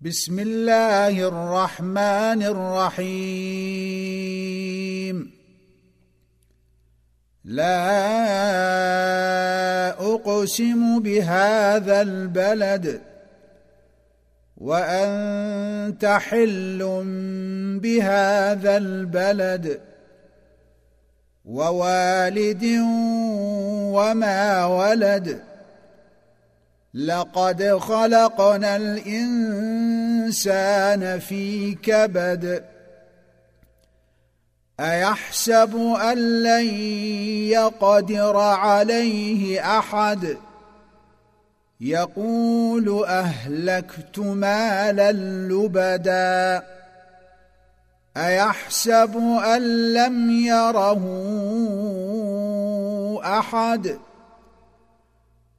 بسم الله الرحمن الرحيم. لا أقسم بهذا البلد وأنت حل بهذا البلد ووالد وما ولد لقد خلقنا الإنسان في كبد. أيحسب أن لن يقدر عليه أحد؟ يقول أهلكت مالا لبدا. أيحسب أن لم يره أحد؟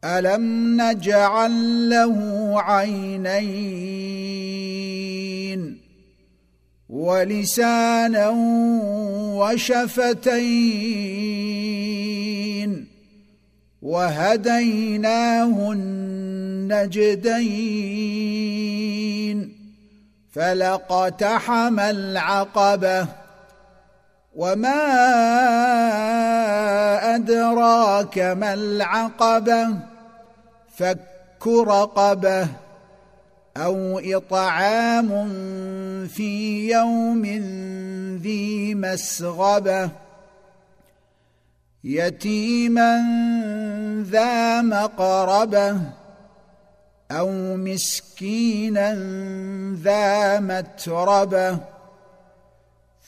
ألم نجعل له عينين ولسانا وشفتين وهديناه النجدين فلقتحم العقبة وما ادراك ما العقبة فك رقبة أو إطعام في يوم ذي مسغبة. يتيما ذا مقربة أو مسكينا ذا متربة.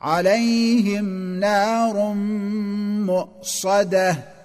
عليهم نار مؤصدة.